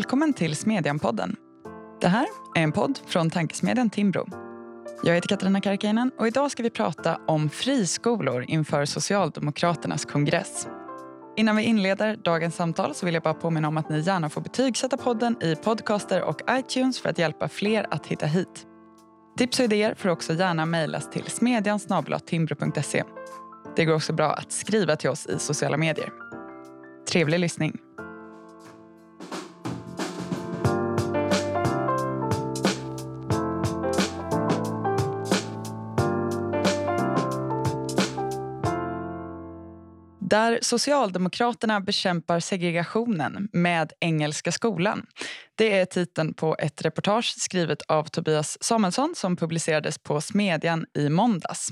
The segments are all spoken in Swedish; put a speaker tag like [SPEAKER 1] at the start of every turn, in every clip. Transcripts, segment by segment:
[SPEAKER 1] Välkommen till Smedjan-podden. Det här är en podd från tankesmedjan Timbro. Jag heter Katarina Karkiainen och idag ska vi prata om friskolor inför Socialdemokraternas kongress. Innan vi inleder dagens samtal så vill jag bara påminna om att ni gärna får betygsätta podden i podcaster och iTunes för att hjälpa fler att hitta hit. Tips och idéer får också gärna mejlas till smedjan Det går också bra att skriva till oss i sociala medier. Trevlig lyssning. Där Socialdemokraterna bekämpar segregationen med Engelska skolan. Det är titeln på ett reportage skrivet av Tobias Samuelsson som publicerades på Smedjan i måndags.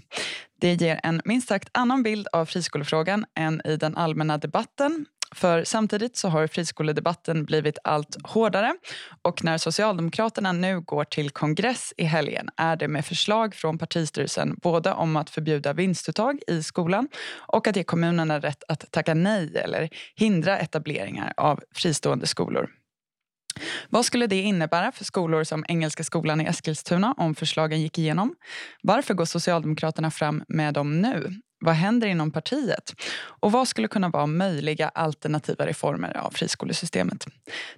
[SPEAKER 1] Det ger en minst sagt annan bild av friskolefrågan än i den allmänna debatten för samtidigt så har friskoledebatten blivit allt hårdare och när Socialdemokraterna nu går till kongress i helgen är det med förslag från partistyrelsen både om att förbjuda vinstuttag i skolan och att ge kommunerna rätt att tacka nej eller hindra etableringar av fristående skolor. Vad skulle det innebära för skolor som Engelska skolan i Eskilstuna om förslagen gick igenom? Varför går Socialdemokraterna fram med dem nu? Vad händer inom partiet? Och vad skulle kunna vara möjliga alternativa reformer av friskolesystemet?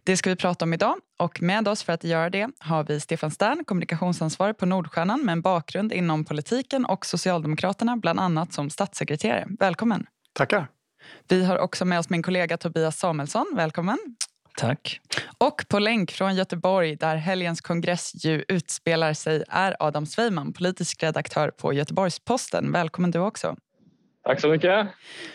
[SPEAKER 1] Det ska vi prata om idag och med oss för att göra det har vi Stefan Stern, kommunikationsansvarig på Nordstjärnan med en bakgrund inom politiken och Socialdemokraterna, bland annat som statssekreterare. Välkommen!
[SPEAKER 2] Tackar!
[SPEAKER 1] Vi har också med oss min kollega Tobias Samuelsson. Välkommen!
[SPEAKER 3] Tack.
[SPEAKER 1] Och på länk från Göteborg, där helgens kongress ju utspelar sig, är Adam Sveiman, politisk redaktör på Göteborgs-Posten. Välkommen du också.
[SPEAKER 4] Tack så mycket.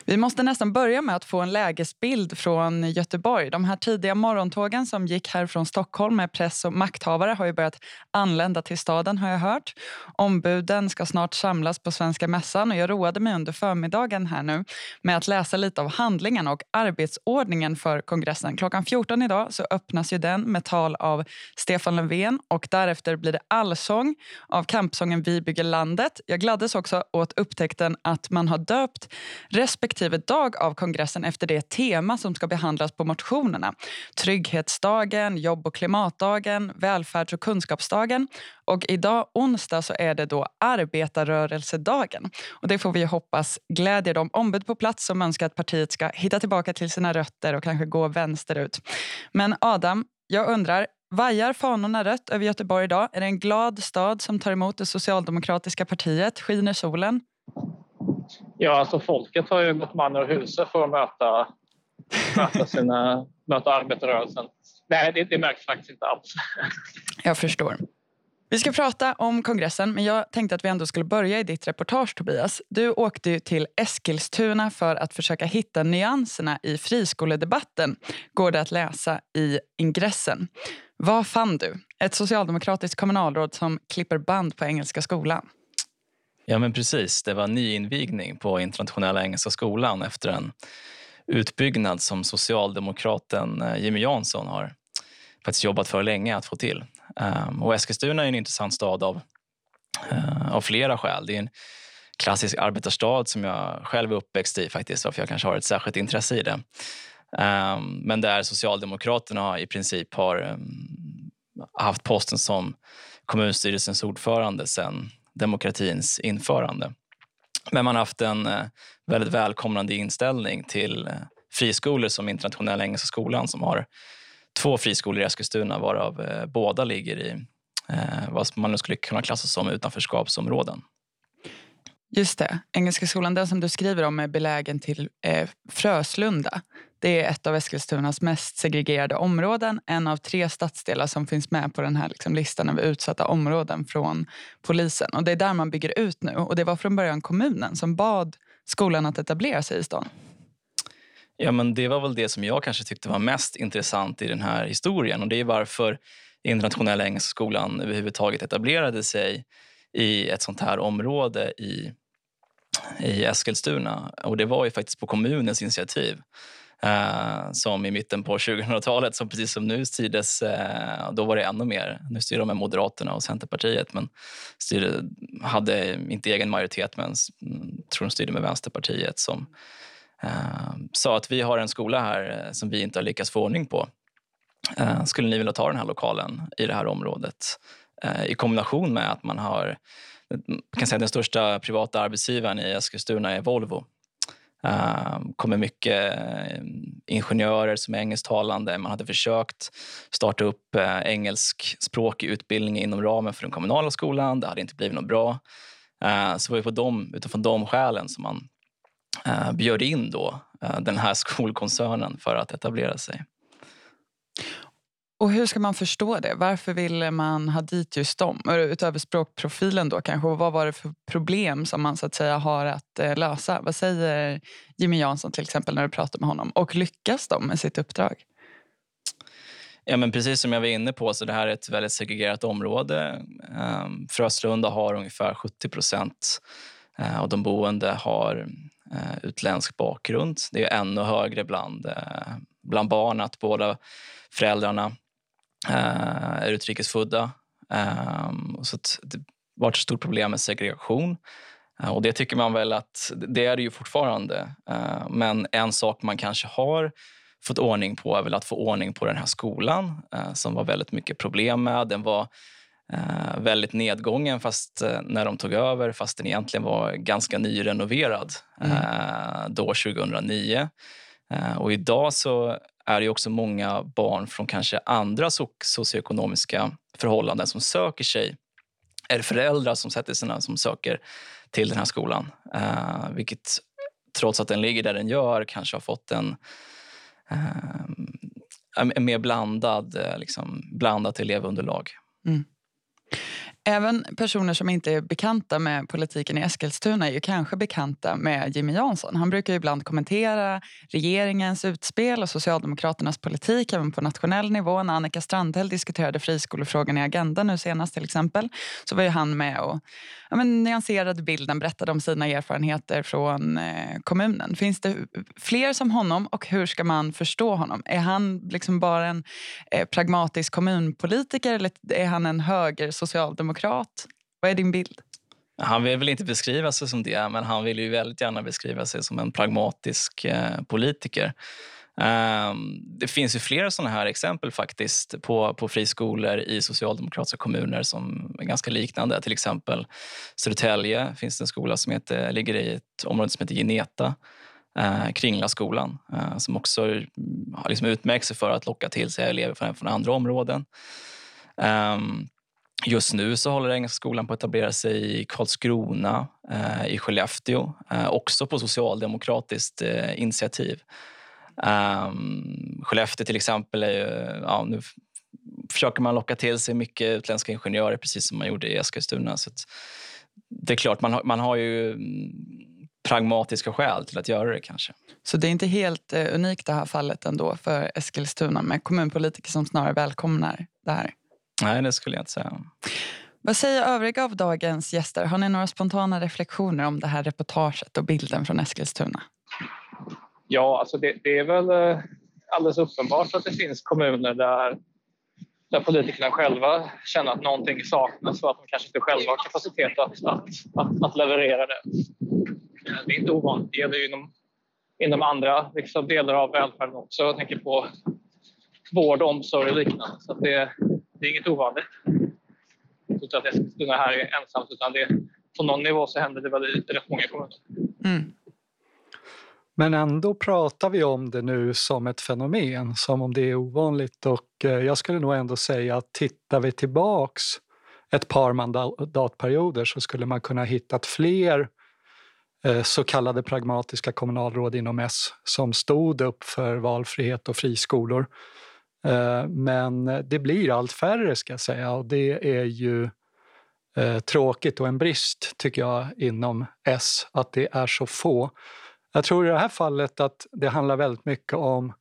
[SPEAKER 1] Vi måste nästan börja med att få en lägesbild från Göteborg. De här tidiga morgontågen som gick här från Stockholm med press och makthavare har ju börjat anlända till staden har jag hört. Ombuden ska snart samlas på Svenska mässan och jag roade mig under förmiddagen här nu med att läsa lite av handlingarna och arbetsordningen för kongressen. Klockan 14 idag så öppnas ju den med tal av Stefan Löfven och därefter blir det allsång av kampsången Vi bygger landet. Jag gladdes också åt upptäckten att man har döpt respektive dag av kongressen efter det tema som ska behandlas på motionerna. Trygghetsdagen, jobb och klimatdagen, välfärds och kunskapsdagen. Och idag, onsdag, så är det då arbetarrörelsedagen. Och det får vi hoppas glädjer de ombud på plats som önskar att partiet ska hitta tillbaka till sina rötter och kanske gå vänsterut. Men Adam, jag undrar, Vajar fanorna rött över Göteborg idag? Är det en glad stad som tar emot det socialdemokratiska partiet? Skiner solen?
[SPEAKER 4] Ja, alltså folket har ju gått man ur huset för att möta, möta, sina, möta arbetarrörelsen. Nej, det, det märks faktiskt inte alls.
[SPEAKER 1] Jag förstår. Vi ska prata om kongressen, men jag tänkte att vi ändå skulle börja i ditt reportage, Tobias. Du åkte till Eskilstuna för att försöka hitta nyanserna i friskoledebatten, går det att läsa i ingressen. Vad fann du? Ett socialdemokratiskt kommunalråd som klipper band på Engelska skolan.
[SPEAKER 3] Ja, men precis. Det var nyinvigning på Internationella Engelska skolan efter en utbyggnad som socialdemokraten eh, Jimmy Jansson har faktiskt jobbat för länge att få till. Ehm, och Eskilstuna är en intressant stad av, eh, av flera skäl. Det är en klassisk arbetarstad som jag själv är uppväxt i faktiskt, varför jag kanske har ett särskilt intresse i det. Ehm, men där Socialdemokraterna i princip har ehm, haft posten som kommunstyrelsens ordförande sedan demokratins införande. Men man har haft en eh, väldigt välkomnande inställning till eh, friskolor som Internationella Engelska skolan som har två friskolor i Eskilstuna varav eh, båda ligger i vad man nu skulle kunna klassa som utanförskapsområden.
[SPEAKER 1] Just det. Engelska skolan, den som du skriver om, är belägen till eh, Fröslunda. Det är ett av Eskilstunas mest segregerade områden. En av tre stadsdelar som finns med på den här liksom, listan över utsatta områden från polisen. Och Det är där man bygger ut nu. Och Det var från början kommunen som bad skolan att etablera sig i stan.
[SPEAKER 3] Ja, men det var väl det som jag kanske tyckte var mest intressant i den här historien. Och Det är varför Internationella Engelska skolan överhuvudtaget etablerade sig i ett sånt här område i, i Eskilstuna. Och det var ju faktiskt på kommunens initiativ. Uh, som i mitten på 2000-talet, som precis som nu styrdes, uh, då var det ännu mer. Nu styr de med Moderaterna och Centerpartiet, men styrde, hade inte egen majoritet, men mm, tror de styrde med Vänsterpartiet som uh, sa att vi har en skola här som vi inte har lyckats få ordning på. Eh, skulle ni vilja ta den här lokalen i det här området? Eh, I kombination med att man har man kan säga den största privata arbetsgivaren i Eskilstuna är Volvo. Uh, kommer mycket eh, ingenjörer som är engelsktalande. Man hade försökt starta upp eh, uh, engelskspråkig utbildning inom ramen för den kommunala skolan. Det hade inte blivit något bra. Uh, så var det på dem, utifrån de skälen som man uh, bjöd in då, uh, den här skolkoncernen för att etablera sig.
[SPEAKER 1] Och hur ska man förstå det? Varför ville man ha dit just dem? Utöver språkprofilen då kanske. Och vad var det för problem som man så att säga har att eh, lösa? Vad säger Jimmy Jansson till exempel när du pratar med honom? Och lyckas de med sitt uppdrag?
[SPEAKER 3] Ja, men precis som jag var inne på, så det här är ett väldigt segregerat område. Ehm, Fröslunda har ungefär 70 procent eh, av de boende har eh, utländsk bakgrund. Det är ännu högre bland, eh, bland barn att båda föräldrarna Eh, är utrikesfödda. Ehm, så det varit ett stort problem med segregation. Eh, och det tycker man väl att det är det ju fortfarande. Eh, men en sak man kanske har fått ordning på är väl att få ordning på den här skolan som var väldigt mycket problem med. Den var väldigt nedgången fast när de tog över fast den egentligen var ganska nyrenoverad mm. då 2009. Och idag så är det också många barn från kanske andra socioekonomiska förhållanden som söker sig är det föräldrar som sätter sina som söker till den här skolan. Uh, vilket trots att den ligger där den gör kanske har fått en, uh, en mer blandad, eh, liksom, blandat elevunderlag. Mm.
[SPEAKER 1] Även personer som inte är bekanta med politiken i Eskilstuna är ju kanske bekanta med Jimmy Jansson. Han brukar ibland kommentera regeringens utspel och Socialdemokraternas politik även på nationell nivå. När Annika Strandhäll diskuterade friskolefrågan i Agenda nu senast till exempel så var ju han med och ja, men, nyanserade bilden, berättade om sina erfarenheter från eh, kommunen. Finns det fler som honom och hur ska man förstå honom? Är han liksom bara en eh, pragmatisk kommunpolitiker eller är han en höger socialdemokrat? Vad är din bild?
[SPEAKER 3] Han vill väl inte beskriva sig som det, men han vill ju väldigt gärna beskriva sig som en pragmatisk eh, politiker. Um, det finns ju flera såna här exempel faktiskt på, på friskolor i socialdemokratiska kommuner som är ganska liknande. Till exempel Södertälje finns det en skola som heter, ligger i ett område som heter Geneta, Eh, Kringlaskolan, eh, som också mm, har liksom utmärkt sig för att locka till sig elever från, från andra områden. Um, Just nu så håller Engelska skolan på att etablera sig i Karlskrona, eh, i Skellefteå, eh, också på socialdemokratiskt eh, initiativ. Um, Skellefteå till exempel, är ju, ja, nu försöker man locka till sig mycket utländska ingenjörer precis som man gjorde i Eskilstuna. Så det är klart, man har, man har ju mm, pragmatiska skäl till att göra det kanske.
[SPEAKER 1] Så det är inte helt eh, unikt det här fallet ändå för Eskilstuna med kommunpolitiker som snarare välkomnar det här?
[SPEAKER 3] Nej, det skulle jag inte säga.
[SPEAKER 1] Vad säger övriga av dagens gäster? Har ni några spontana reflektioner om det här reportaget och bilden från Eskilstuna?
[SPEAKER 4] Ja, alltså det, det är väl eh, alldeles uppenbart att det finns kommuner där, där politikerna själva känner att någonting saknas och att de kanske inte själva har kapacitet att, att, att, att leverera det. Det är inte ovanligt. Det gäller inom, inom andra liksom, delar av välfärden också. Jag tänker på vård, omsorg och liknande. Så det, det är inget ovanligt. Jag tror inte att Eskilstuna här är ensamt utan det, på någon nivå så händer det väl i rätt många kommuner. Mm.
[SPEAKER 2] Men ändå pratar vi om det nu som ett fenomen, som om det är ovanligt. Och eh, jag skulle nog ändå säga att tittar vi tillbaks ett par mandatperioder så skulle man kunna hittat fler eh, så kallade pragmatiska kommunalråd inom S som stod upp för valfrihet och friskolor. Eh, men det blir allt färre ska jag säga och det är ju eh, tråkigt och en brist tycker jag inom S att det är så få. Jag tror i det här fallet att det handlar väldigt mycket om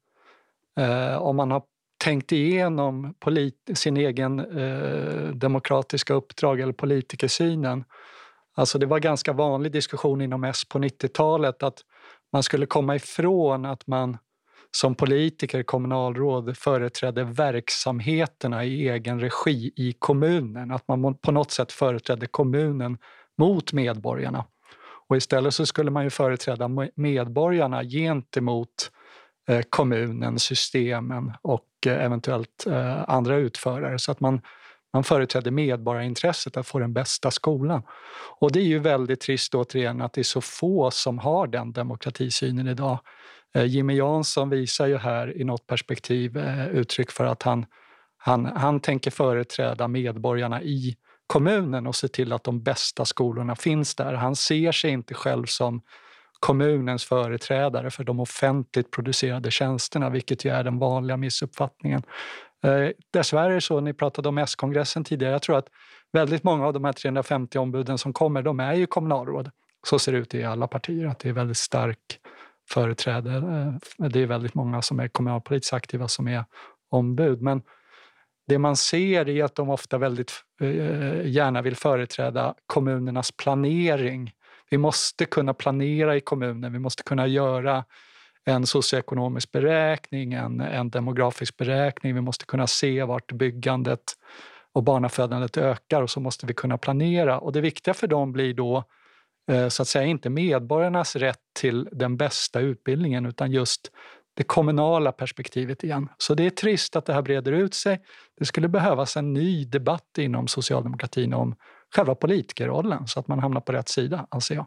[SPEAKER 2] eh, om man har tänkt igenom sin egen eh, demokratiska uppdrag eller politikersynen. Alltså det var ganska vanlig diskussion inom S på 90-talet att man skulle komma ifrån att man som politiker, kommunalråd företrädde verksamheterna i egen regi i kommunen. Att man på något sätt företrädde kommunen mot medborgarna. Och istället så skulle man ju företräda medborgarna gentemot eh, kommunen, systemen och eh, eventuellt eh, andra utförare. Så att man, man företräder medborgarintresset att få den bästa skolan. Och det är ju väldigt trist återigen att det är så få som har den demokratisynen idag. Eh, Jimmy Jansson visar ju här i något perspektiv eh, uttryck för att han, han, han tänker företräda medborgarna i kommunen och se till att de bästa skolorna finns där. Han ser sig inte själv som kommunens företrädare för de offentligt producerade tjänsterna, vilket ju är den vanliga missuppfattningen. Eh, dessvärre så, ni pratade om S-kongressen tidigare, jag tror att väldigt många av de här 350 ombuden som kommer, de är ju kommunalråd. Så ser det ut i alla partier, att det är väldigt stark företräde. Eh, det är väldigt många som är kommunalpolitiskt aktiva som är ombud. Men det man ser är att de ofta väldigt eh, gärna vill företräda kommunernas planering. Vi måste kunna planera i kommunen, vi måste kunna göra en socioekonomisk beräkning, en, en demografisk beräkning. Vi måste kunna se vart byggandet och barnafödandet ökar och så måste vi kunna planera. Och det viktiga för dem blir då eh, så att säga inte medborgarnas rätt till den bästa utbildningen utan just det kommunala perspektivet igen. Så det är trist att det här breder ut sig. Det skulle behövas en ny debatt inom socialdemokratin om själva politikerrollen så att man hamnar på rätt sida, anser jag.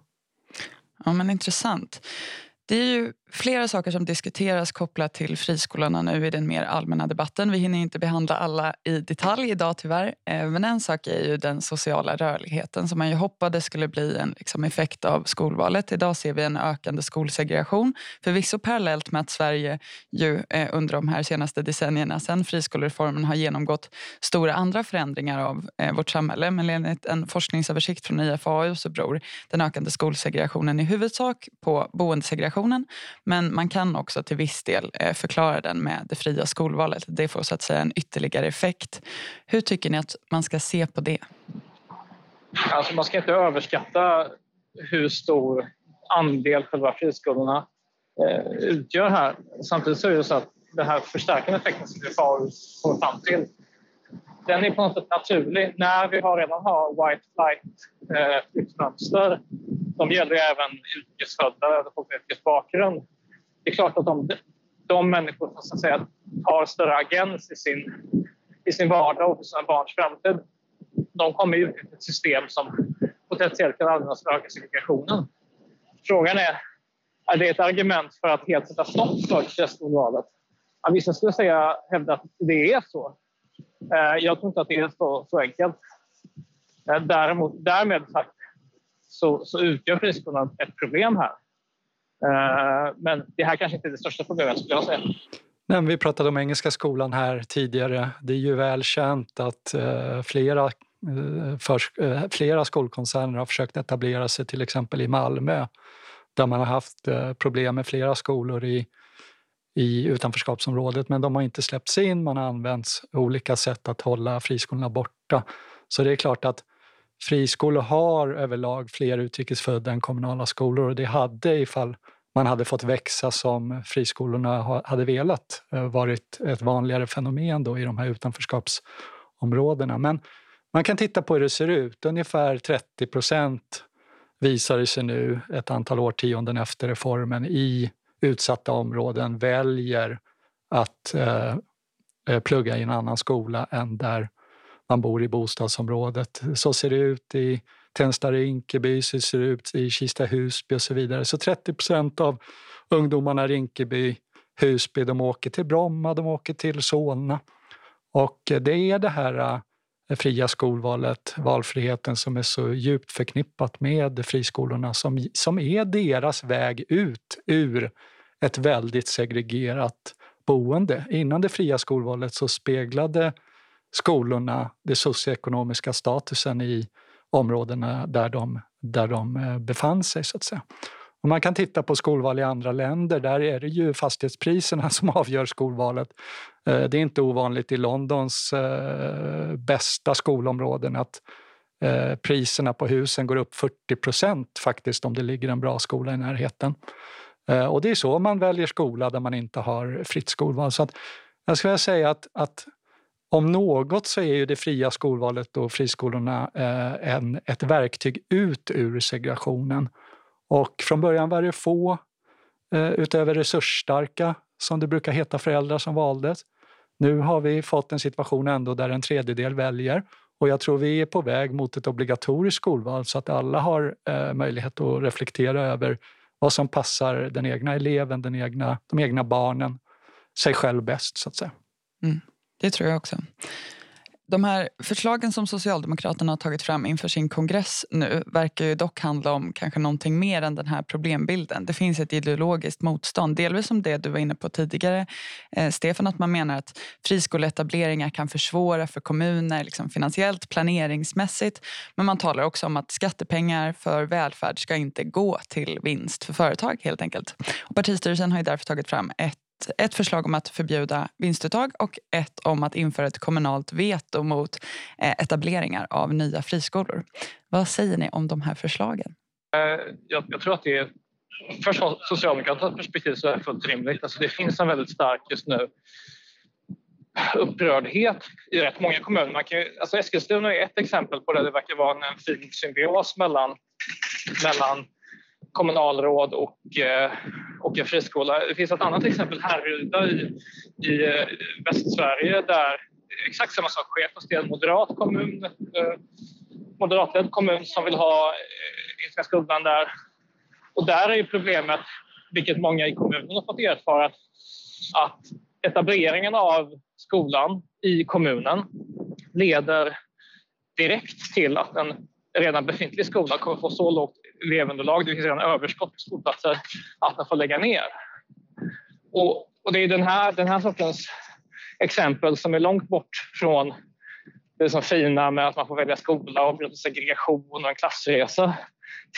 [SPEAKER 1] Ja, men intressant. Det är ju flera saker som diskuteras kopplat till friskolorna nu i den mer allmänna debatten. Vi hinner inte behandla alla i detalj idag tyvärr. Eh, men en sak är ju den sociala rörligheten som man ju hoppades skulle bli en liksom, effekt av skolvalet. Idag ser vi en ökande skolsegregation. Förvisso parallellt med att Sverige ju eh, under de här senaste decennierna sen friskolereformen har genomgått stora andra förändringar av eh, vårt samhälle. Men enligt en forskningsöversikt från IFAU så beror den ökande skolsegregationen i huvudsak på boendesegregation boendesegregationen men man kan också till viss del eh, förklara den med det fria skolvalet. Det får så att säga en ytterligare effekt. Hur tycker ni att man ska se på det?
[SPEAKER 4] Alltså man ska inte överskatta hur stor andel själva friskolorna eh, utgör här. Samtidigt så är det så att den här förstärkande effekten som vi får kommer fram till den är på något sätt naturlig när vi har redan har white flight eh, flyttmönster. De gäller även utrikesfödda eller folk med utrikes bakgrund det är klart att de, de människor som så att säga, har större agens i sin, i sin vardag och för sina barns framtid, de kommer ut i ett system som potentiellt kan användas för att öka segregationen. Frågan är, är det ett argument för att helt sätta stopp för testordvalet? Ja, vissa skulle säga, hävda att det är så. Eh, jag tror inte att det är så, så enkelt. Eh, däremot, därmed sagt så, så utgör friskolorna ett problem här. Eh, men det här kanske inte är det största problemet skulle jag säga.
[SPEAKER 2] Nej, vi pratade om Engelska skolan här tidigare. Det är ju väl känt att uh, flera, uh, för, eh, flera skolkoncerner har försökt etablera sig till exempel i Malmö där man har haft problem med flera skolor i, i utanförskapsområdet men de har inte släppts in. Man har använt olika sätt att hålla friskolorna borta. Så det är klart att friskolor har överlag fler utrikesfödda än kommunala skolor och det hade ifall man hade fått växa som friskolorna hade velat eh, varit ett vanligare fenomen då i de här utanförskapsområdena. Men man kan titta på hur det ser ut. Ungefär 30 procent visar det sig nu ett antal årtionden efter reformen i utsatta områden väljer att eh, eh plugga i en annan skola än där man bor i bostadsområdet. Så ser det ut i Tensta-Rinkeby, så ser det ut i Kista-Husby och så vidare. Så 30 procent av ungdomarna i Rinkeby, Husby, de åker till Bromma, de åker till Solna. Och eh, det är det här eh, fria skolvalet, valfriheten som är så djupt förknippat med friskolorna som, som är deras väg ut ur ett väldigt segregerat boende. Innan det fria skolvalet så speglade skolorna, den socioekonomiska statusen i områdena där de, där de eh, befann sig. så att säga. Och man kan titta på skolval i andra länder. Där är det ju fastighetspriserna som avgör skolvalet. Eh, det är inte ovanligt i Londons eh, bästa skolområden att priserna på husen går upp 40 procent faktiskt om det ligger en bra skola i närheten. Och det är så man väljer skola där man inte har fritt skolval. Så att jag skulle säga att, att om något så är ju det fria skolvalet och friskolorna eh, en, ett verktyg ut ur segregationen. Och från början var det få, eh, utöver resursstarka, som det brukar heta, föräldrar som valdes. Nu har vi fått en situation ändå där en tredjedel väljer och jag tror vi är på väg mot ett obligatoriskt skolval så att alla har eh, möjlighet att reflektera över vad som passar den egna eleven, den egna, de egna barnen, sig själv bäst så att säga.
[SPEAKER 1] Mm, det tror jag också. De här förslagen som Socialdemokraterna har tagit fram inför sin kongress nu verkar ju dock handla om kanske någonting mer än den här problembilden. Det finns ett ideologiskt motstånd, delvis som det du var inne på tidigare, eh, Stefan, att man menar att friskoleetableringar kan försvåra för kommuner liksom finansiellt, planeringsmässigt. Men man talar också om att skattepengar för välfärd ska inte gå till vinst för företag helt enkelt. Och partistyrelsen har ju därför tagit fram ett ett förslag om att förbjuda vinstuttag och ett om att införa ett kommunalt veto mot eh, etableringar av nya friskolor. Vad säger ni om de här förslagen?
[SPEAKER 4] Eh, jag, jag tror att det är Först från Socialdemokraternas perspektiv så är det fullt rimligt. Alltså det finns en väldigt stark just nu upprördhet i rätt många kommuner. Man kan, alltså Eskilstuna är ett exempel på det. Det verkar vara en fin symbios mellan, mellan kommunalråd och, eh, och en friskola. Det finns ett annat exempel, Härryda i, i eh, Västsverige där exakt samma sak sker fast det är en moderat kommun, eh, moderatledd kommun som vill ha eh, Engelska skolan där. Och där är ju problemet, vilket många i kommunen har fått erfara, att etableringen av skolan i kommunen leder direkt till att en redan befintlig skola kommer få så lågt elevunderlag, det finns redan överskott på skolplatser, att man får lägga ner. Och, och det är den här, den här sortens exempel som är långt bort från det som fina med att man får välja skola och bryta segregation och en klassresa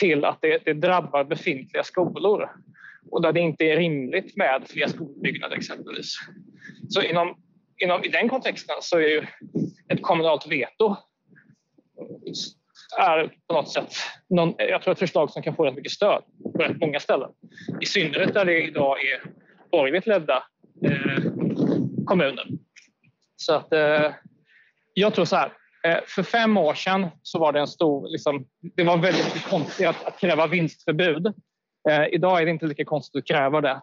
[SPEAKER 4] till att det, det, drabbar befintliga skolor och där det inte är rimligt med fler skolbyggnader exempelvis. Så inom, inom, i den kontexten så är ju ett kommunalt veto är på något sätt någon, jag tror ett förslag som kan få rätt mycket stöd på rätt många ställen. I synnerhet där det idag är borgerligt ledda eh, kommuner. Så att, eh, jag tror så här, eh, för fem år sedan så var det en stor, liksom, det var väldigt konstigt att, att kräva vinstförbud. Eh, idag är det inte lika konstigt att kräva det.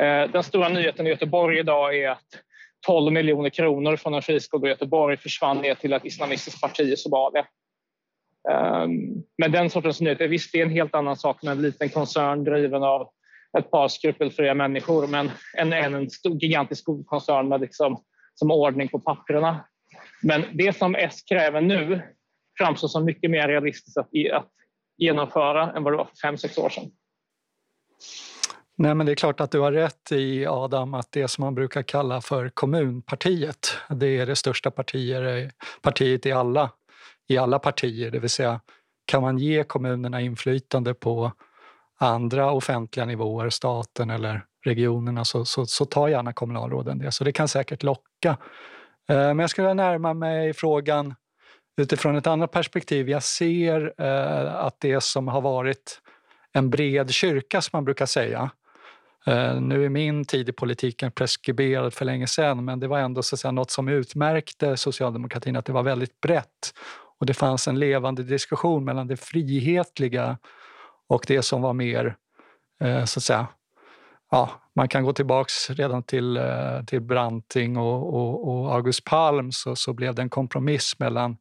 [SPEAKER 4] Eh, den stora nyheten i Göteborg idag är att 12 miljoner kronor från en friskola i Göteborg försvann ner till ett islamistiskt parti i Somalia. Ehm, men den sortens nyheter, visst det är en helt annan sak med en liten koncern driven av ett par skrupelfria människor men än, en stor, gigantisk koncern med liksom, som ordning på papperna. Men det som S kräver nu framstår som mycket mer realistiskt att, att genomföra än vad det var för fem, sex år sedan.
[SPEAKER 2] Nej, men det är klart att du har rätt i, Adam, att det som man brukar kalla för kommunpartiet, det är det största partier, partiet i alla i alla partier, det vill säga kan man ge kommunerna inflytande på andra offentliga nivåer, staten eller regionerna, så, så, så tar gärna kommunalråden det. Så det kan säkert locka. Eh, men jag skulle närma mig frågan utifrån ett annat perspektiv. Jag ser eh, att det som har varit en bred kyrka, som man brukar säga, eh, nu är min tid i politiken preskriberad för länge sedan, men det var ändå så att säga, något som utmärkte socialdemokratin, att det var väldigt brett och det fanns en levande diskussion mellan det frihetliga och det som var mer, eh, så att säga, ja, man kan gå tillbaks redan till, eh, till Branting och, och, och, August Palm så, så blev det en kompromiss mellan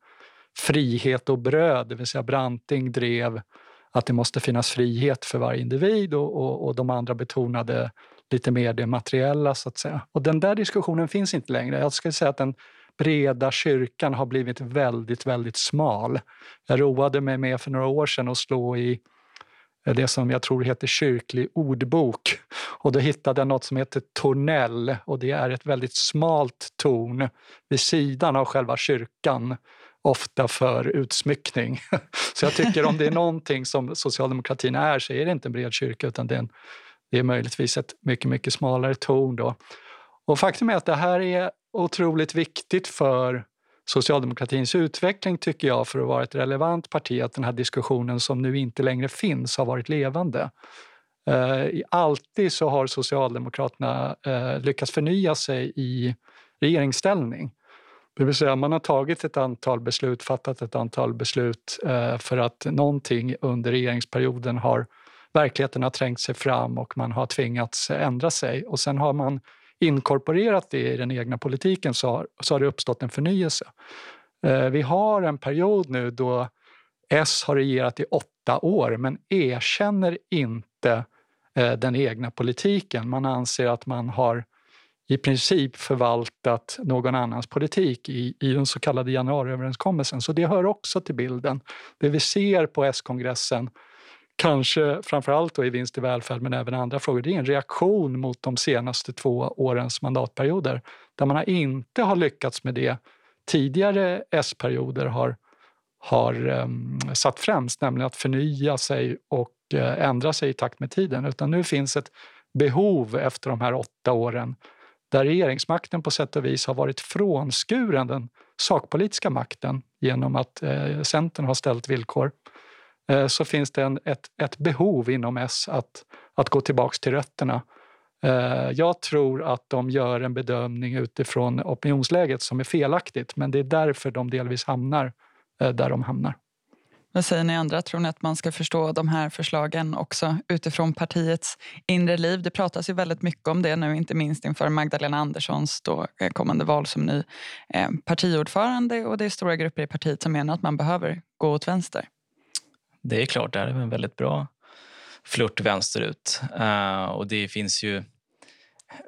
[SPEAKER 2] frihet och bröd, det vill säga Branting drev att det måste finnas frihet för varje individ och, och, och de andra betonade lite mer det materiella så att säga. Och den där diskussionen finns inte längre. Jag skulle säga att den breda kyrkan har blivit väldigt, väldigt smal. Jag roade mig med för några år sedan att slå i det som jag tror heter kyrklig ordbok. Och då hittade jag något som heter tornell och det är ett väldigt smalt torn vid sidan av själva kyrkan ofta för utsmyckning. Så jag tycker om det är någonting som socialdemokratin är så är det inte en bred kyrka utan det är, en, det är möjligtvis ett mycket, mycket smalare torn. Då. Och faktum är att det här är otroligt viktigt för socialdemokratins utveckling tycker jag för att vara ett relevant parti att den här diskussionen som nu inte längre finns har varit levande. Eh, alltid så har Socialdemokraterna eh, lyckats förnya sig i regeringsställning. Det vill säga man har tagit ett antal beslut, fattat ett antal beslut eh, för att någonting under regeringsperioden har verkligheten har trängt sig fram och man har tvingats ändra sig. Och sen har man inkorporerat det i den egna politiken så har, så har det uppstått en förnyelse. Eh, vi har en period nu då S har regerat i åtta år men erkänner inte eh, den egna politiken. Man anser att man har i princip förvaltat någon annans politik i, i den så kallade januariöverenskommelsen. Så det hör också till bilden. Det vi ser på S-kongressen, kanske framförallt då i vinst i välfärd men även andra frågor, det är en reaktion mot de senaste två årens mandatperioder där man inte har lyckats med det tidigare S-perioder har, har um, satt främst, nämligen att förnya sig och uh, ändra sig i takt med tiden. Utan nu finns ett behov efter de här åtta åren där regeringsmakten på sätt och vis har varit frånskuren den sakpolitiska makten genom att eh, Centern har ställt villkor eh, Eh, så finns det en, ett, ett behov inom S att, att gå tillbaka till rötterna. Eh, jag tror att de gör en bedömning utifrån opinionsläget som är felaktigt men det är därför de delvis hamnar eh, där de hamnar.
[SPEAKER 1] Vad säger ni andra? Tror ni att man ska förstå de här förslagen också utifrån partiets inre liv? Det pratas ju väldigt mycket om det nu, inte minst inför Magdalena Anderssons då kommande val som ny partiordförande och det är stora grupper i partiet som menar att man behöver gå åt vänster.
[SPEAKER 3] Det är klart, det är en väldigt bra flört vänsterut. Uh, och det finns ju,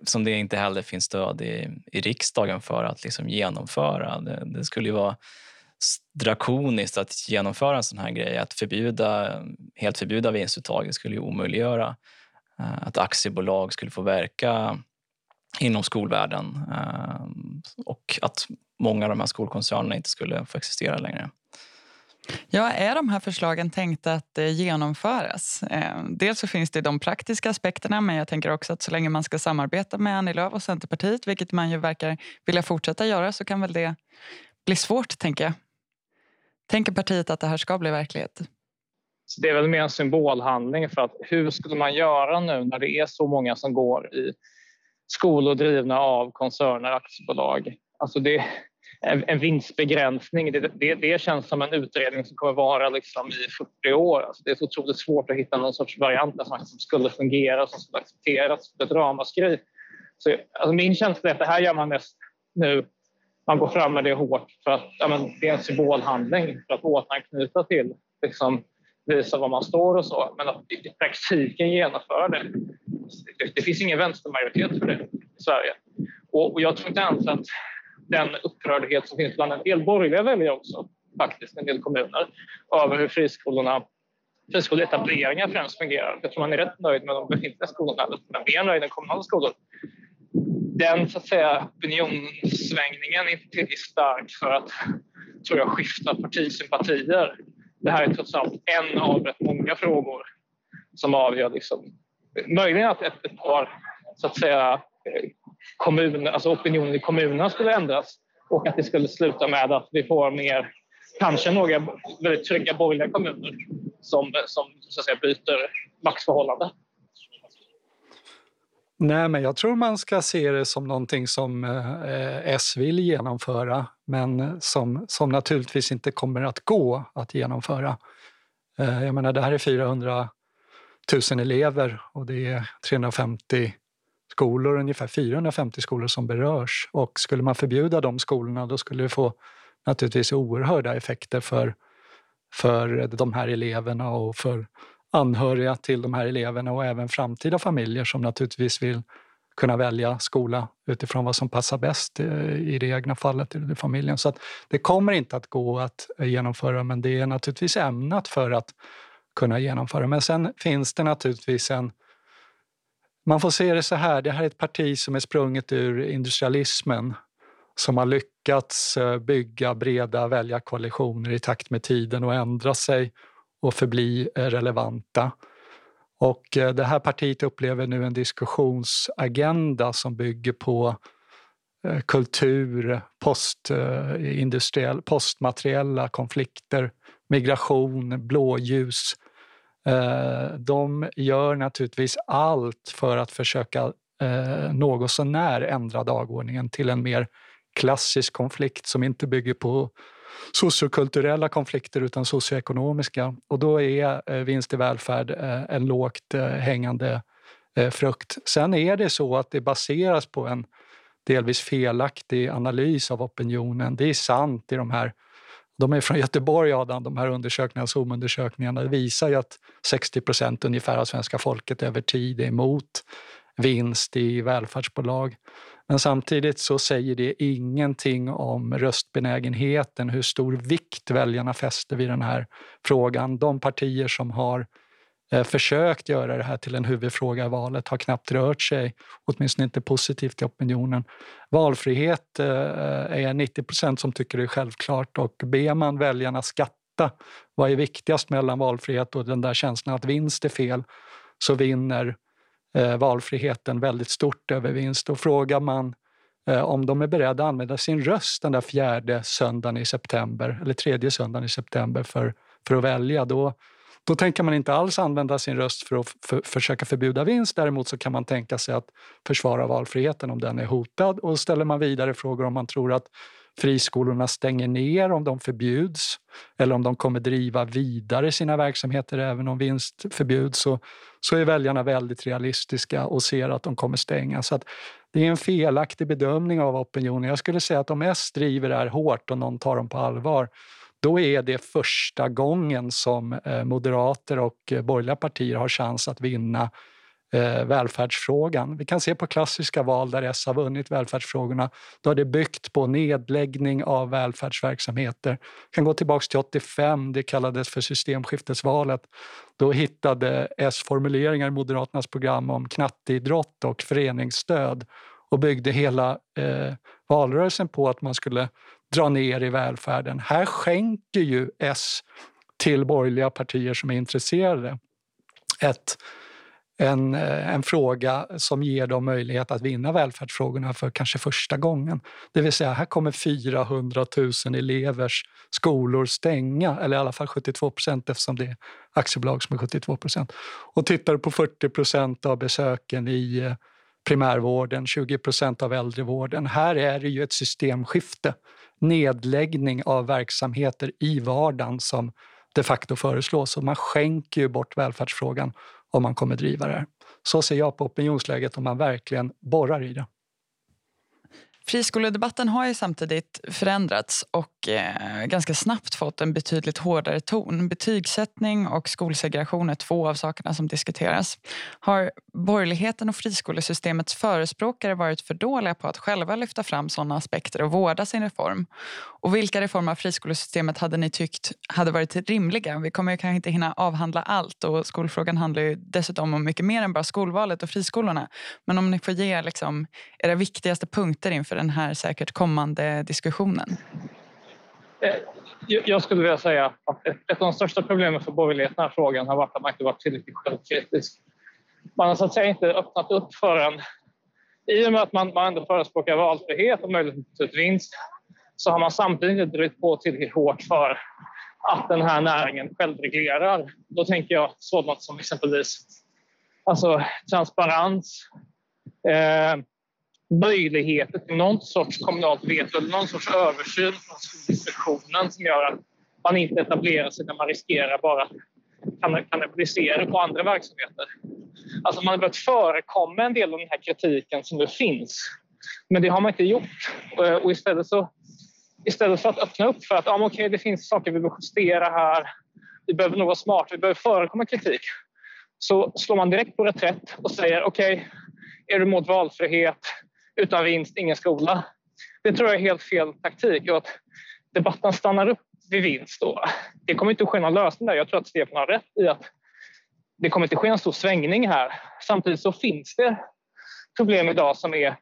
[SPEAKER 3] som det inte heller finns stöd i, i riksdagen för att liksom genomföra. Det, det skulle ju vara drakoniskt att genomföra en sån här grej. Att förbjuda, helt förbjuda vinstuttag skulle ju omöjliggöra uh, att aktiebolag skulle få verka inom skolvärlden uh, och att många av de här skolkoncernerna inte skulle få existera längre.
[SPEAKER 1] Ja, är de här förslagen tänkta att eh, genomföras? Eh, dels så finns det de praktiska aspekterna men jag tänker också att så länge man ska samarbeta med Annie Lööf och Centerpartiet vilket man ju verkar vilja fortsätta göra så kan väl det bli svårt, tänker jag. Tänker partiet att det här ska bli verklighet?
[SPEAKER 4] Så det är väl mer en symbolhandling för att hur skulle man göra nu när det är så många som går i skolor drivna av koncerner, aktiebolag? Alltså det, en vinstbegränsning, det, det, det, känns som en utredning som kommer vara liksom i 40 år. Alltså det är så otroligt svårt att hitta någon sorts variant som skulle fungera, som skulle accepteras, ett ramaskri. Så, alltså min känsla är att det här gör man mest nu. Man går fram med det hårt för att ja, men, det är en symbolhandling för att återanknyta till, liksom, visa var man står och så. Men att i praktiken genomföra det, det, det finns ingen vänstermajoritet för det i Sverige. Och, och jag tror inte ens att den upprördhet som finns bland en del borgerliga väljare också, faktiskt, en del kommuner, över hur friskolorna friskoleetableringar främst fungerar. Jag tror man är rätt nöjd med de befintliga skolorna, men mer nöjd än kommunala skolor. Den så att säga, opinionssvängningen är inte tillräckligt stark för att tror jag, skifta partisympatier. Det här är trots allt en av rätt många frågor som avgör liksom, möjligen att ett, ett par så att säga, kommun, alltså opinionen i kommunerna skulle ändras och att det skulle sluta med att vi får mer, kanske några väldigt trygga borgerliga kommuner som, som så att säga, byter maktförhållande.
[SPEAKER 2] Nej, men jag tror man ska se det som någonting som eh, S vill genomföra men som, som naturligtvis inte kommer att gå att genomföra. Eh, jag menar, det här är 400 000 elever och det är 350 skolor, ungefär 450 skolor som berörs. Och skulle man förbjuda de skolorna då skulle det få naturligtvis oerhörda effekter för, för de här eleverna och för anhöriga till de här eleverna och även framtida familjer som naturligtvis vill kunna välja skola utifrån vad som passar bäst eh, i det egna fallet, i familjen. Så det kommer inte att gå att eh, genomföra men det är naturligtvis ämnat för att kunna genomföra. Men sen finns det naturligtvis en man får se det så här, det här är ett parti som är sprunget ur industrialismen som har lyckats eh, bygga breda väljarkoalitioner i takt med tiden och ändra sig och förbli eh, relevanta. Och eh, det här partiet upplever nu en diskussionsagenda som bygger på kultur, postindustriell, postmateriella konflikter, migration, blåljus, Eh, Eh, de gör naturligtvis allt för att försöka eh, något sånär ändra dagordningen till en mer klassisk konflikt som inte bygger på sociokulturella konflikter utan socioekonomiska. Och då är eh, vinst i välfärd en lågt hängande frukt. Sen är det så att det baseras på en delvis felaktig analys av opinionen. Det är sant i de här de är från Göteborg, Adam, de här undersökningarna, Zoom-undersökningarna. Visar ju att 60 procent ungefär av svenska folket över tid är emot vinst i välfärdsbolag. Men samtidigt så säger det ingenting om röstbenägenheten, hur stor vikt väljarna fäster vid den här frågan. De partier som har Eh, försökt göra det här till en huvudfråga i valet har knappt rört sig, åtminstone inte positivt i opinionen. Valfrihet eh, är 90 procent som tycker det är självklart och ber man väljarna skatta vad är viktigast mellan valfrihet och den där känslan att vinst är fel så vinner eh, valfriheten väldigt stort över vinst. Och frågar man eh, om de är beredda att använda sin röst den där fjärde söndagen i september eller tredje söndagen i september för, för att välja, då, då tänker man inte alls använda sin röst för att för, försöka förbjuda vinst. Däremot så kan man tänka sig att försvara valfriheten om den är hotad. Och ställer man vidare frågor om man tror att friskolorna stänger ner om de förbjuds eller om de kommer driva vidare sina verksamheter även om vinst förbjuds så, så är väljarna väldigt realistiska och ser att de kommer stänga. Så att det är en felaktig bedömning av opinionen. Jag skulle säga att om S driver det här hårt och någon tar dem på allvar då är det första gången som eh, moderater och eh, borgerliga partier har chans att vinna eh, välfärdsfrågan. Vi kan se på klassiska val där S har vunnit välfärdsfrågorna. Då har det byggt på nedläggning av välfärdsverksamheter. Vi kan gå tillbaka till 85, det kallades för systemskiftesvalet. Då hittade S formuleringar i Moderaternas program om knatteidrott och föreningsstöd och byggde hela eh, valrörelsen på att man skulle dra ner i välfärden. Här skänker ju S till borgerliga partier som är intresserade ett en, eh, en fråga som ger dem möjlighet att vinna välfärdsfrågorna för kanske första gången. Det vill säga, här kommer 400 000 elevers skolor stänga, eller i alla fall 72 procent eftersom det är aktiebolag som är 72 procent. Och tittar du på 40 procent av besöken i eh, primärvården, 20 procent av äldrevården. Här är det ju ett systemskifte, nedläggning av verksamheter i vardagen som de facto föreslås. Och man skänker ju bort välfärdsfrågan om man kommer driva det här. Så ser jag på opinionsläget om man verkligen borrar i det.
[SPEAKER 1] Friskoledebatten har ju samtidigt förändrats och eh, ganska snabbt fått en betydligt hårdare ton. Betygssättning och skolsegregation är två av sakerna som diskuteras. Har borgerligheten och friskolesystemets förespråkare varit för dåliga på att själva lyfta fram sådana aspekter och vårda sin reform? Och vilka reformer av friskolesystemet hade ni tyckt hade varit rimliga? Vi kommer ju kanske inte hinna avhandla allt och skolfrågan handlar ju dessutom om mycket mer än bara skolvalet och friskolorna. Men om ni får ge liksom era viktigaste punkter inför den här säkert kommande diskussionen?
[SPEAKER 4] Eh, jag skulle vilja säga att ett av de största problemen för borgerligheten i den här frågan har varit att man inte varit tillräckligt självkritisk. Man har så att säga inte öppnat upp för en... I och med att man, man ändå förespråkar valfrihet och möjlighet till vinst så har man samtidigt inte drivit på tillräckligt hårt för att den här näringen självreglerar. Då tänker jag sådant som exempelvis alltså, transparens, eh, möjligheter till någon sorts kommunalt veto eller någon sorts översyn från Skolinspektionen som gör att man inte etablerar sig när man riskerar bara att kannibalisera på andra verksamheter. Alltså man har börjat förekomma en del av den här kritiken som nu finns. Men det har man inte gjort. Eh, och istället, så, istället för att öppna upp för att ja, okay, det finns saker vi behöver justera här, vi behöver nog vara smarta, vi behöver förekomma kritik, så slår man direkt på reträtt och säger okej, okay, är du mot valfrihet, utan vinst, ingen skola. Det tror jag är helt fel taktik och att debatten stannar upp vid vinst. Då. Det kommer inte att ske någon lösning där. Jag tror att Stefan har rätt i att det kommer inte ske en stor svängning här. Samtidigt så finns det problem idag som är,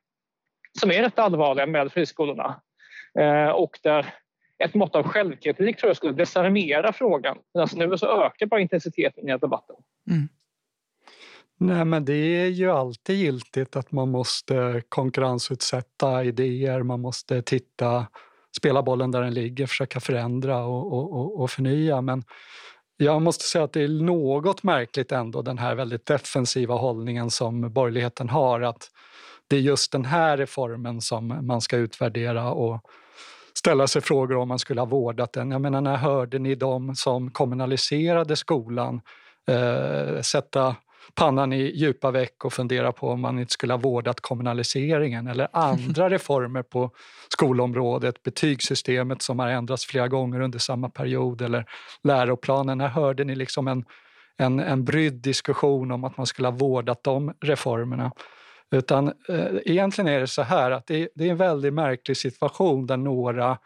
[SPEAKER 4] som är rätt allvarliga med friskolorna eh, och där ett mått av självkritik tror jag skulle desarmera frågan. Medan alltså nu så ökar bara intensiteten i debatten. Mm.
[SPEAKER 2] Nej, men det är ju alltid giltigt att man måste konkurrensutsätta idéer, man måste titta, spela bollen där den ligger, försöka förändra och, och, och förnya. Men jag måste säga att det är något märkligt ändå, den här väldigt defensiva hållningen som borgerligheten har. Att det är just den här reformen som man ska utvärdera och ställa sig frågor om man skulle ha vårdat den. Jag menar, när hörde ni dem som kommunaliserade skolan eh, sätta pannan i djupa veck och fundera på om man inte skulle ha vårdat kommunaliseringen eller andra reformer på skolområdet, betygssystemet som har ändrats flera gånger under samma period eller läroplanen. När hörde ni liksom en, en, en brydd diskussion om att man skulle ha vårdat de reformerna? Utan eh, egentligen är det så här att det, det är en väldigt märklig situation där några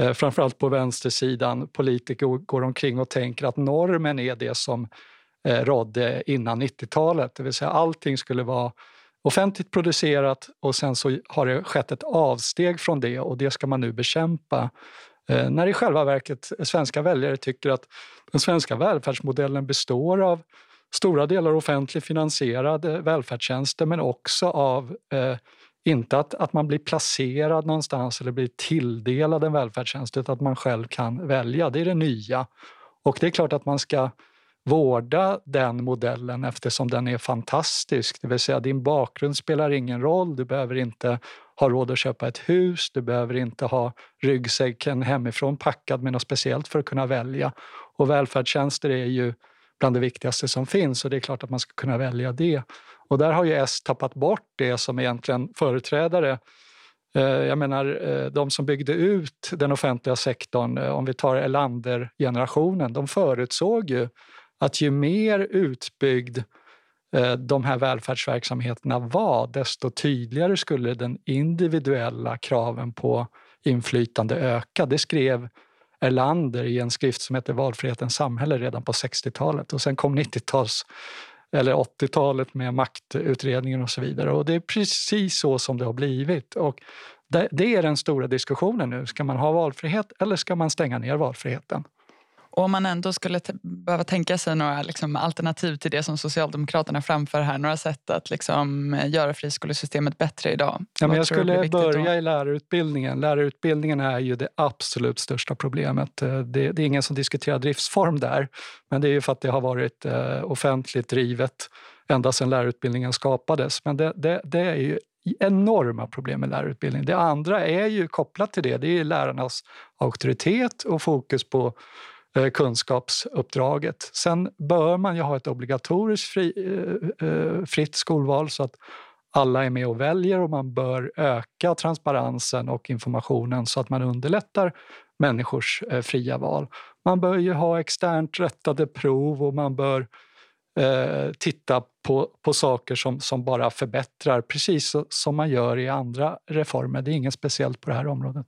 [SPEAKER 2] eh, framförallt på vänstersidan, politiker går omkring och tänker att normen är det som Eh, rådde innan 90-talet. Det vill säga allting skulle vara offentligt producerat och sen så har det skett ett avsteg från det och det ska man nu bekämpa. Eh, när i själva verket svenska väljare tycker att den svenska välfärdsmodellen består av stora delar offentligt finansierade välfärdstjänster men också av eh, inte att, att man blir placerad någonstans eller blir tilldelad en välfärdstjänst utan att man själv kan välja. Det är det nya. Och det är klart att man ska vårda den modellen eftersom den är fantastisk. Det vill säga din bakgrund spelar ingen roll. Du behöver inte ha råd att köpa ett hus. Du behöver inte ha ryggsäcken hemifrån packad med något speciellt för att kunna välja. Och välfärdstjänster är ju bland det viktigaste som finns och det är klart att man ska kunna välja det. Och där har ju S tappat bort det som egentligen företrädare eh, jag menar, eh, de som byggde ut den offentliga sektorn, eh, om vi tar Erlander-generationen, de förutsåg ju att ju mer utbyggd eh, de här välfärdsverksamheterna var, desto tydligare skulle den individuella kraven på inflytande öka. Det skrev Erlander i en skrift som heter Valfrihetens samhälle redan på 60-talet och sen kom 90-tals eller 80-talet med maktutredningen och så vidare. Och det är precis så som det har blivit. Och det är den stora diskussionen nu. Ska man ha valfrihet eller ska man stänga ner valfriheten?
[SPEAKER 1] Och om man ändå skulle behöva tänka sig några liksom, alternativ till det som Socialdemokraterna framför här, några sätt att liksom, göra friskolesystemet bättre idag?
[SPEAKER 2] Ja, men jag skulle börja då? i lärarutbildningen. Lärarutbildningen är ju det absolut största problemet. Eh, det, det, är ingen som diskuterar driftsform där, men det är ju för att det har varit eh, offentligt drivet ända sedan lärarutbildningen skapades. Men det, det, det är ju enorma problem med lärarutbildningen. Det andra är ju kopplat till det, det är lärarnas auktoritet och fokus på Eh, kunskapsuppdraget. Sen bör man ju ha ett obligatoriskt fri, eh, eh, fritt skolval så att alla är med och väljer och man bör öka transparensen och informationen så att man underlättar människors fria val. Man bör ju ha externt rättade prov och man bör eh, titta på, på saker som, som bara förbättrar precis som man gör i andra reformer. Det är inget speciellt på det här området.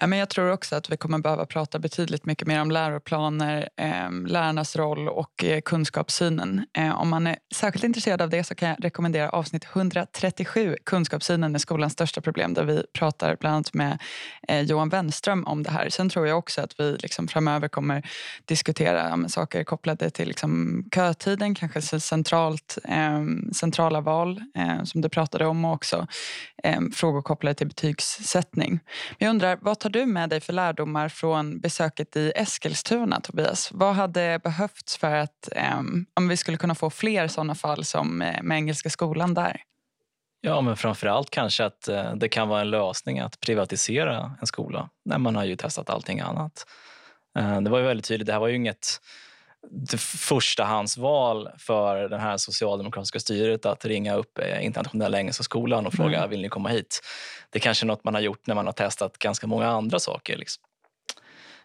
[SPEAKER 1] Ja, men jag tror också att vi kommer behöva prata betydligt mycket mer om läroplaner, eh, lärarnas roll och eh, kunskapssynen. Eh, om man är särskilt intresserad av det så kan jag rekommendera avsnitt 137, Kunskapssynen är skolans största problem, där vi pratar bland annat med eh, Johan Wenström om det här. Sen tror jag också att vi liksom framöver kommer diskutera ja, saker kopplade till liksom, kötiden, kanske centralt, ehm, centrala val eh, som du pratade om och också ehm, frågor kopplade till betygssättning. Men jag undrar, vad tar du med dig för lärdomar från besöket i Eskilstuna, Tobias? Vad hade behövts för att um, om vi skulle kunna få fler sådana fall som eh, med Engelska skolan där?
[SPEAKER 3] Ja, men framför allt kanske att eh, det kan vara en lösning att privatisera en skola när man har ju testat allting annat. Eh, det var ju väldigt tydligt, det här var ju inget förstahandsval för det här socialdemokratiska styret att ringa upp eh, Internationella Engelska Skolan och fråga mm. vill ni komma hit. Det är kanske är något man har gjort när man har testat ganska många andra saker. Liksom.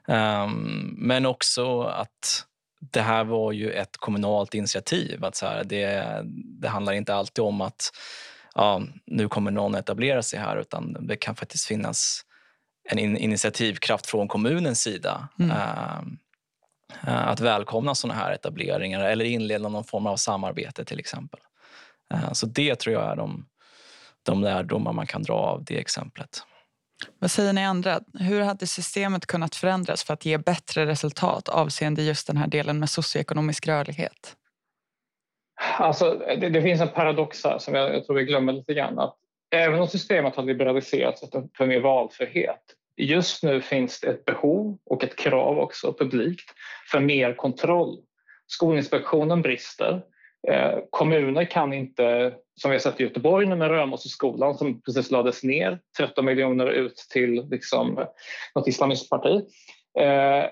[SPEAKER 3] Um, men också att det här var ju ett kommunalt initiativ. Att så här, det, det handlar inte alltid om att ja, nu kommer någon etablera sig här utan det kan faktiskt finnas en in, initiativkraft från kommunens sida. Mm. Um, att välkomna såna här etableringar eller inleda någon form av samarbete till exempel. Eh, så det tror jag är de, de lärdomar man kan dra av det exemplet.
[SPEAKER 1] Vad säger ni andra? Hur hade systemet kunnat förändras för att ge bättre resultat avseende just den här delen med socioekonomisk rörlighet?
[SPEAKER 4] Alltså, det, det finns en paradox här som jag, jag, tror vi glömmer lite grann. Att även om systemet har liberaliserats för mer valfrihet Just nu finns det ett behov och ett krav också publikt för mer kontroll. Skolinspektionen brister. Eh, kommuner kan inte, som vi har sett i Göteborg med Römosseskolan som precis lades ner, 13 miljoner ut till liksom, något islamistparti. Eh,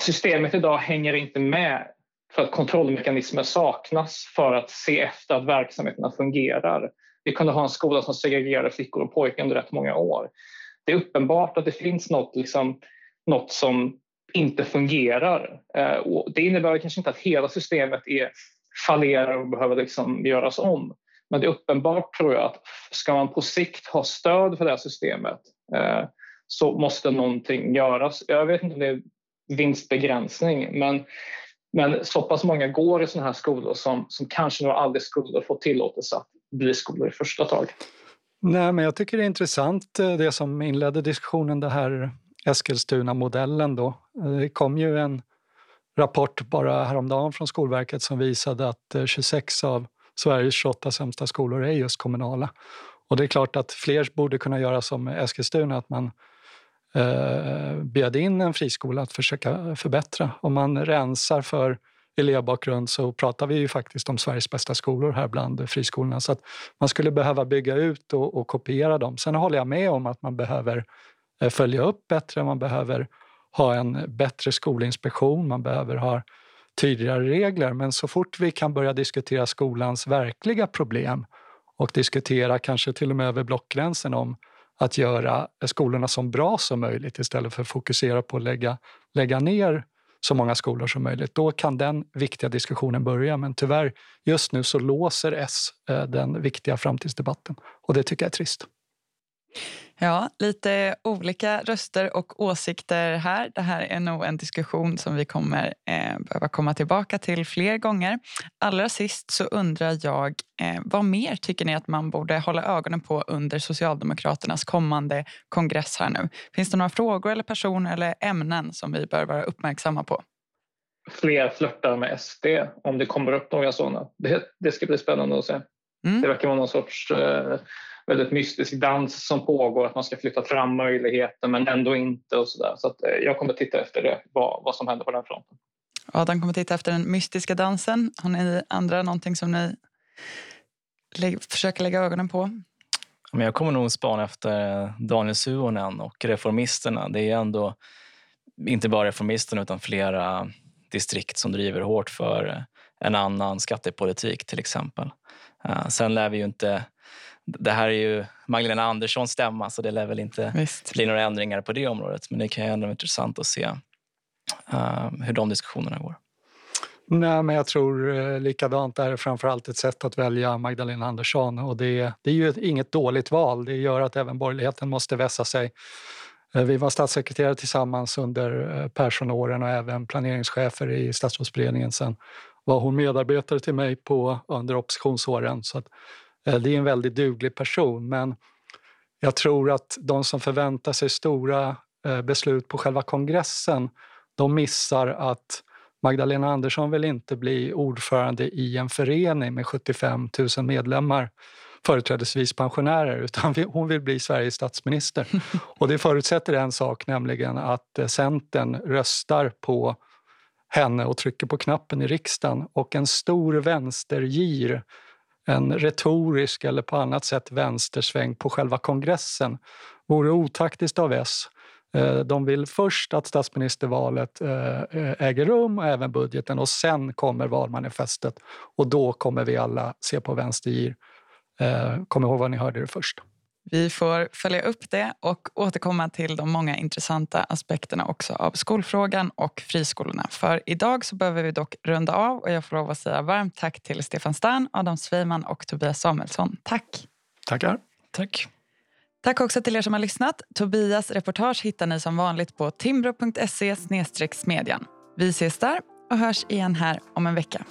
[SPEAKER 4] systemet idag hänger inte med för att kontrollmekanismer saknas för att se efter att verksamheterna fungerar. Vi kunde ha en skola som segregerade flickor och pojkar under rätt många år. Det är uppenbart att det finns något, liksom, något som inte fungerar. Eh, och det innebär kanske inte att hela systemet är fallerar och behöver liksom göras om. Men det är uppenbart tror jag att ska man på sikt ha stöd för det här systemet eh, så måste någonting göras. Jag vet inte om det är vinstbegränsning men, men så pass många går i sådana här skolor som, som kanske nog aldrig skulle få tillåtelse att bli skolor i första taget.
[SPEAKER 2] Nej, men jag tycker det är intressant eh, det som inledde diskussionen, det här Eskilstuna-modellen. Då. Eh, det kom ju en rapport bara häromdagen från Skolverket som visade att eh, 26 av Sveriges 28 sämsta skolor är just kommunala. Och det är klart att fler borde kunna göra som Eskilstuna, att man eh, bjöd in en friskola att försöka förbättra. Om man rensar för elevbakgrund så pratar vi ju faktiskt om Sveriges bästa skolor här bland friskolorna. Så att man skulle behöva bygga ut och, och kopiera dem. Sen håller jag med om att man behöver eh, följa upp bättre, man behöver ha en bättre skolinspektion, man behöver ha tydligare regler. Men så fort vi kan börja diskutera skolans verkliga problem och diskutera kanske till och med över blockgränsen om att göra skolorna så bra som möjligt istället för att fokusera på att lägga, lägga ner så många skolor som möjligt. Då kan den viktiga diskussionen börja. Men tyvärr, just nu så låser S eh, den viktiga framtidsdebatten och det tycker jag är trist.
[SPEAKER 1] Ja, lite olika röster och åsikter här. Det här är nog en diskussion som vi kommer eh, behöva komma tillbaka till fler gånger. Allra sist så undrar jag, eh, vad mer tycker ni att man borde hålla ögonen på under Socialdemokraternas kommande kongress här nu? Finns det några frågor eller personer eller ämnen som vi bör vara uppmärksamma på?
[SPEAKER 4] Fler flörtar med SD, om det kommer upp några sådana. Det, det ska bli spännande att se. Mm. Det verkar vara någon sorts eh, väldigt mystisk dans som pågår, att man ska flytta fram möjligheten men ändå inte och sådär. Så att, eh, jag kommer titta efter det, vad, vad som händer på den fronten.
[SPEAKER 1] Adam kommer titta efter den mystiska dansen. Har ni andra någonting som ni lä försöker lägga ögonen på?
[SPEAKER 3] Jag kommer nog spana efter Daniel Suonen och reformisterna. Det är ändå inte bara reformisterna utan flera distrikt som driver hårt för en annan skattepolitik till exempel. Eh, sen lär vi ju inte det här är ju Magdalena Anderssons stämma så det lär väl inte Visst. bli några ändringar på det området. Men det kan ju ändå vara intressant att se uh, hur de diskussionerna går.
[SPEAKER 2] Nej, men jag tror eh, likadant. Det är framförallt ett sätt att välja Magdalena Andersson. Och det, det är ju inget dåligt val. Det gör att även borgerligheten måste vässa sig. Eh, vi var statssekreterare tillsammans under Perssonåren och även planeringschefer i statsrådsberedningen. Sen var hon medarbetare till mig på, under oppositionsåren. Så att Eh, det är en väldigt duglig person, men jag tror att de som förväntar sig stora eh, beslut på själva kongressen, de missar att Magdalena Andersson vill inte bli ordförande i en förening med 75 000 medlemmar, företrädesvis pensionärer, utan hon vill bli Sveriges statsminister. Och det förutsätter en sak, nämligen att eh, Centern röstar på henne och trycker på knappen i riksdagen och en stor vänstergir en retorisk eller på annat sätt vänstersväng på själva kongressen vore otaktiskt av S. Eh, de vill först att statsministervalet eh, äger rum och även budgeten och sen kommer valmanifestet och då kommer vi alla se på vänstergir. Eh, kom ihåg vad ni hörde det först.
[SPEAKER 1] Vi får följa upp det och återkomma till de många intressanta aspekterna också av skolfrågan och friskolorna. För idag så behöver vi dock runda av och jag får lov att säga varmt tack till Stefan Stern, Adam Sveiman och Tobias Samuelsson. Tack!
[SPEAKER 2] Tackar.
[SPEAKER 3] Tack.
[SPEAKER 1] Tack också till er som har lyssnat. Tobias reportage hittar ni som vanligt på timbro.se smedjan. Vi ses där och hörs igen här om en vecka.